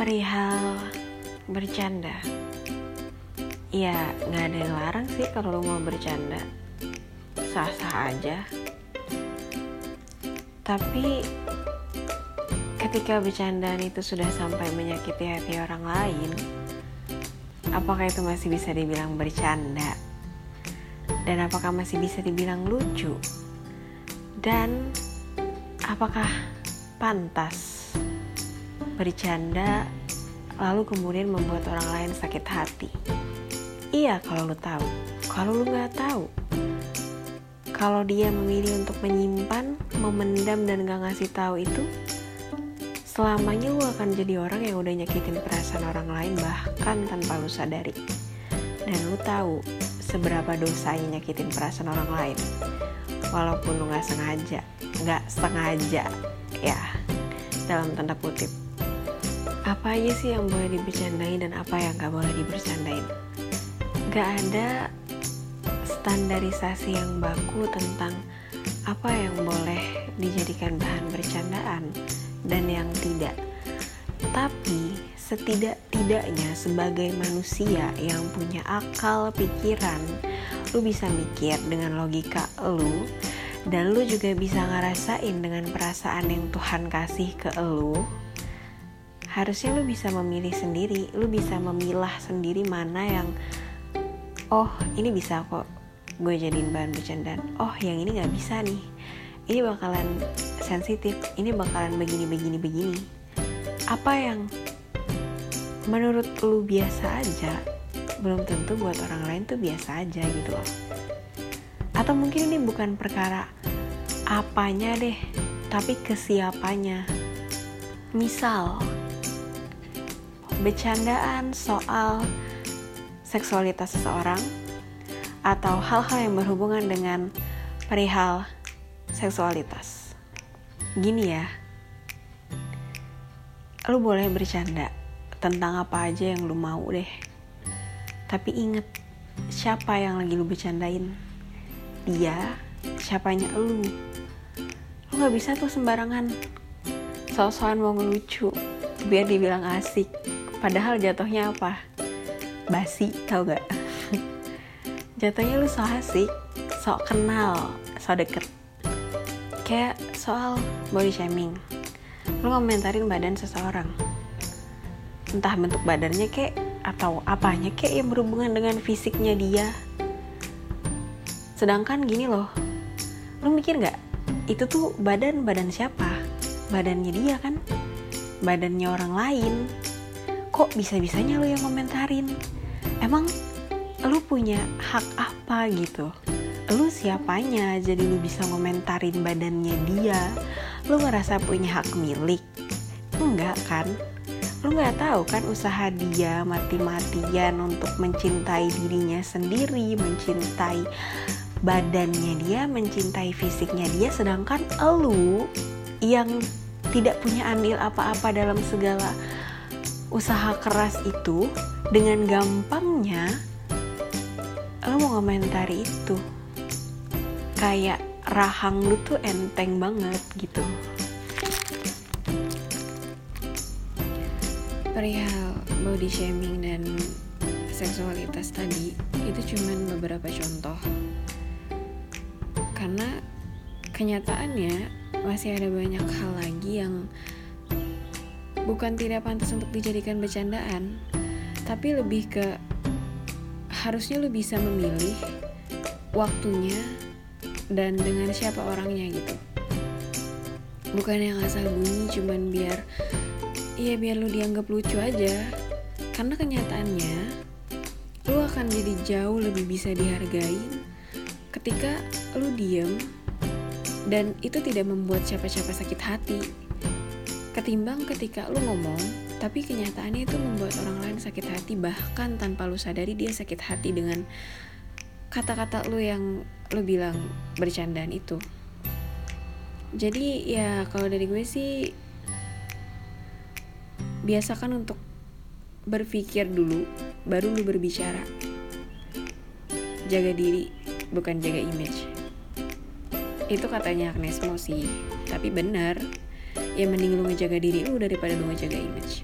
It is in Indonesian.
perihal bercanda. Ya nggak ada yang larang sih kalau lo mau bercanda. Sah-sah aja. Tapi ketika bercandaan itu sudah sampai menyakiti hati orang lain apakah itu masih bisa dibilang bercanda? Dan apakah masih bisa dibilang lucu? Dan apakah pantas bercanda lalu kemudian membuat orang lain sakit hati. Iya kalau lu tahu. Kalau lu nggak tahu, kalau dia memilih untuk menyimpan, memendam dan gak ngasih tahu itu, selamanya lu akan jadi orang yang udah nyakitin perasaan orang lain bahkan tanpa lu sadari. Dan lu tahu seberapa dosanya nyakitin perasaan orang lain. Walaupun lu nggak sengaja, nggak sengaja, ya dalam tanda kutip apa aja sih yang boleh dibercandain dan apa yang gak boleh dibercandain? Gak ada standarisasi yang baku tentang apa yang boleh dijadikan bahan bercandaan dan yang tidak. Tapi setidak-tidaknya sebagai manusia yang punya akal pikiran lu bisa mikir dengan logika lu dan lu juga bisa ngerasain dengan perasaan yang Tuhan kasih ke lu harusnya lu bisa memilih sendiri lu bisa memilah sendiri mana yang oh ini bisa kok gue jadiin bahan bercandaan. Oh yang ini nggak bisa nih. Ini bakalan sensitif. Ini bakalan begini begini begini. Apa yang menurut lu biasa aja belum tentu buat orang lain tuh biasa aja gitu loh. Atau mungkin ini bukan perkara apanya deh tapi kesiapannya. Misal bercandaan soal seksualitas seseorang atau hal-hal yang berhubungan dengan perihal seksualitas. Gini ya, lu boleh bercanda tentang apa aja yang lu mau deh. Tapi inget, siapa yang lagi lu bercandain? Dia, siapanya lu. Lu gak bisa tuh sembarangan. Soal-soal mau ngelucu, biar dibilang asik Padahal jatuhnya apa? Basi, tau gak? jatuhnya lu so asik, sok kenal, so deket. Kayak soal body shaming. Lu ngomentarin badan seseorang. Entah bentuk badannya kek atau apanya kek yang berhubungan dengan fisiknya dia. Sedangkan gini loh, lu mikir gak? Itu tuh badan badan siapa? Badannya dia kan? Badannya orang lain kok bisa-bisanya lo yang komentarin emang lu punya hak apa gitu? Lu siapanya jadi lu bisa ngomentarin badannya dia? Lu ngerasa punya hak milik? Enggak kan? Lu nggak tahu kan usaha dia mati-matian untuk mencintai dirinya sendiri mencintai badannya dia mencintai fisiknya dia sedangkan lu yang tidak punya andil apa-apa dalam segala usaha keras itu dengan gampangnya lo mau komentari itu. Kayak rahang lu tuh enteng banget gitu. Perihal body shaming dan seksualitas tadi itu cuman beberapa contoh. Karena kenyataannya masih ada banyak hal lagi yang bukan tidak pantas untuk dijadikan bercandaan, tapi lebih ke harusnya lu bisa memilih waktunya dan dengan siapa orangnya gitu. Bukan yang asal bunyi cuman biar ya biar lu dianggap lucu aja. Karena kenyataannya lu akan jadi jauh lebih bisa dihargai ketika lu diem dan itu tidak membuat siapa-siapa sakit hati Ketimbang ketika lu ngomong, tapi kenyataannya itu membuat orang lain sakit hati bahkan tanpa lu sadari dia sakit hati dengan kata-kata lu yang lu bilang bercandaan itu. Jadi ya kalau dari gue sih biasakan untuk berpikir dulu baru lu berbicara. Jaga diri, bukan jaga image. Itu katanya Agnes Mo sih, tapi benar ya mending lu ngejaga diri lu daripada lu ngejaga image